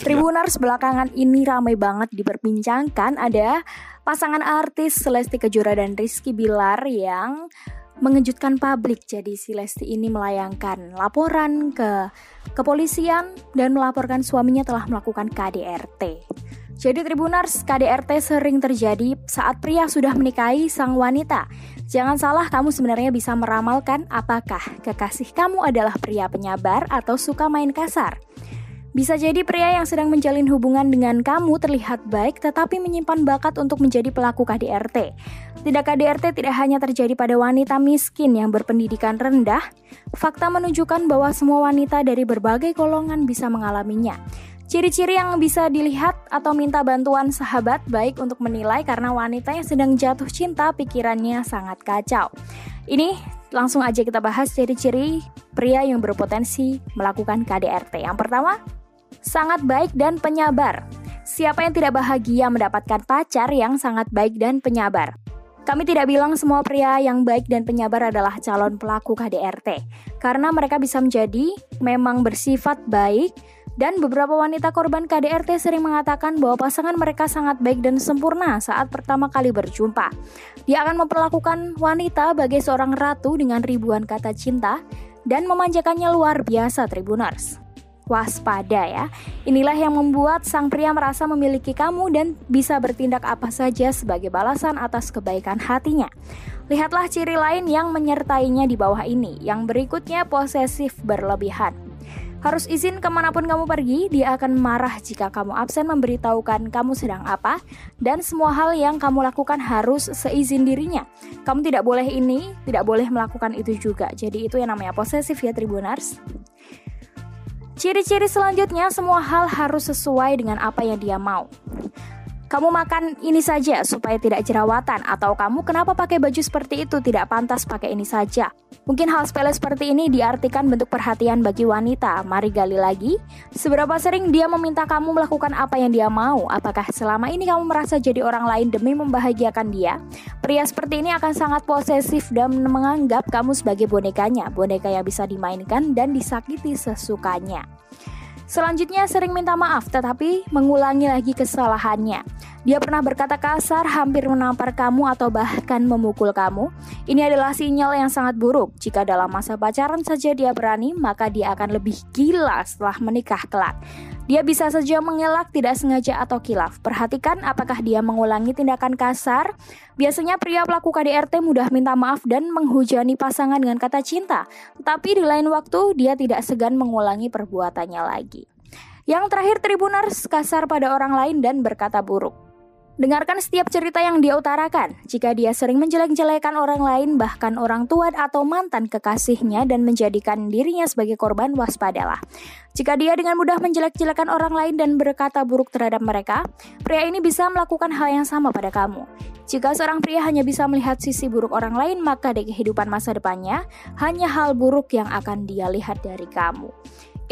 Tribuners belakangan ini ramai banget diperbincangkan ada pasangan artis Celesti Kejora dan Rizky Bilar yang mengejutkan publik. Jadi si Lesti ini melayangkan laporan ke kepolisian dan melaporkan suaminya telah melakukan KDRT. Jadi Tribuners, KDRT sering terjadi saat pria sudah menikahi sang wanita. Jangan salah, kamu sebenarnya bisa meramalkan apakah kekasih kamu adalah pria penyabar atau suka main kasar. Bisa jadi pria yang sedang menjalin hubungan dengan kamu terlihat baik tetapi menyimpan bakat untuk menjadi pelaku KDRT. Tidak KDRT tidak hanya terjadi pada wanita miskin yang berpendidikan rendah, fakta menunjukkan bahwa semua wanita dari berbagai golongan bisa mengalaminya. Ciri-ciri yang bisa dilihat atau minta bantuan sahabat baik untuk menilai karena wanita yang sedang jatuh cinta pikirannya sangat kacau. Ini langsung aja kita bahas ciri-ciri pria yang berpotensi melakukan KDRT. Yang pertama, sangat baik dan penyabar. Siapa yang tidak bahagia mendapatkan pacar yang sangat baik dan penyabar? Kami tidak bilang semua pria yang baik dan penyabar adalah calon pelaku KDRT, karena mereka bisa menjadi memang bersifat baik, dan beberapa wanita korban KDRT sering mengatakan bahwa pasangan mereka sangat baik dan sempurna saat pertama kali berjumpa. Dia akan memperlakukan wanita bagai seorang ratu dengan ribuan kata cinta dan memanjakannya luar biasa, Tribuners waspada ya. Inilah yang membuat sang pria merasa memiliki kamu dan bisa bertindak apa saja sebagai balasan atas kebaikan hatinya. Lihatlah ciri lain yang menyertainya di bawah ini. Yang berikutnya posesif berlebihan. Harus izin ke mana pun kamu pergi, dia akan marah jika kamu absen memberitahukan kamu sedang apa, dan semua hal yang kamu lakukan harus seizin dirinya. Kamu tidak boleh ini, tidak boleh melakukan itu juga. Jadi itu yang namanya posesif ya Tribunars. Ciri-ciri selanjutnya, semua hal harus sesuai dengan apa yang dia mau. Kamu makan ini saja supaya tidak jerawatan atau kamu kenapa pakai baju seperti itu tidak pantas pakai ini saja. Mungkin hal sepele seperti ini diartikan bentuk perhatian bagi wanita. Mari gali lagi. Seberapa sering dia meminta kamu melakukan apa yang dia mau? Apakah selama ini kamu merasa jadi orang lain demi membahagiakan dia? Pria seperti ini akan sangat posesif dan menganggap kamu sebagai bonekanya, boneka yang bisa dimainkan dan disakiti sesukanya. Selanjutnya sering minta maaf tetapi mengulangi lagi kesalahannya. Dia pernah berkata kasar, hampir menampar kamu atau bahkan memukul kamu. Ini adalah sinyal yang sangat buruk. Jika dalam masa pacaran saja dia berani, maka dia akan lebih gila setelah menikah kelak. Dia bisa saja mengelak tidak sengaja atau kilaf. Perhatikan apakah dia mengulangi tindakan kasar. Biasanya pria pelaku KDRT mudah minta maaf dan menghujani pasangan dengan kata cinta. Tetapi di lain waktu dia tidak segan mengulangi perbuatannya lagi. Yang terakhir Tribuners kasar pada orang lain dan berkata buruk. Dengarkan setiap cerita yang dia utarakan. Jika dia sering menjelek-jelekan orang lain, bahkan orang tua atau mantan kekasihnya dan menjadikan dirinya sebagai korban, waspadalah. Jika dia dengan mudah menjelek-jelekan orang lain dan berkata buruk terhadap mereka, pria ini bisa melakukan hal yang sama pada kamu. Jika seorang pria hanya bisa melihat sisi buruk orang lain, maka di kehidupan masa depannya hanya hal buruk yang akan dia lihat dari kamu.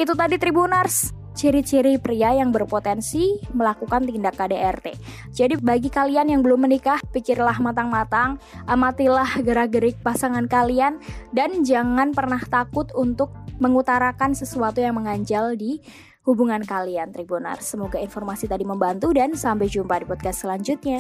Itu tadi Tribunars ciri-ciri pria yang berpotensi melakukan tindak KDRT. Jadi bagi kalian yang belum menikah, pikirlah matang-matang, amatilah gerak-gerik pasangan kalian dan jangan pernah takut untuk mengutarakan sesuatu yang mengganjal di hubungan kalian Tribunar. Semoga informasi tadi membantu dan sampai jumpa di podcast selanjutnya.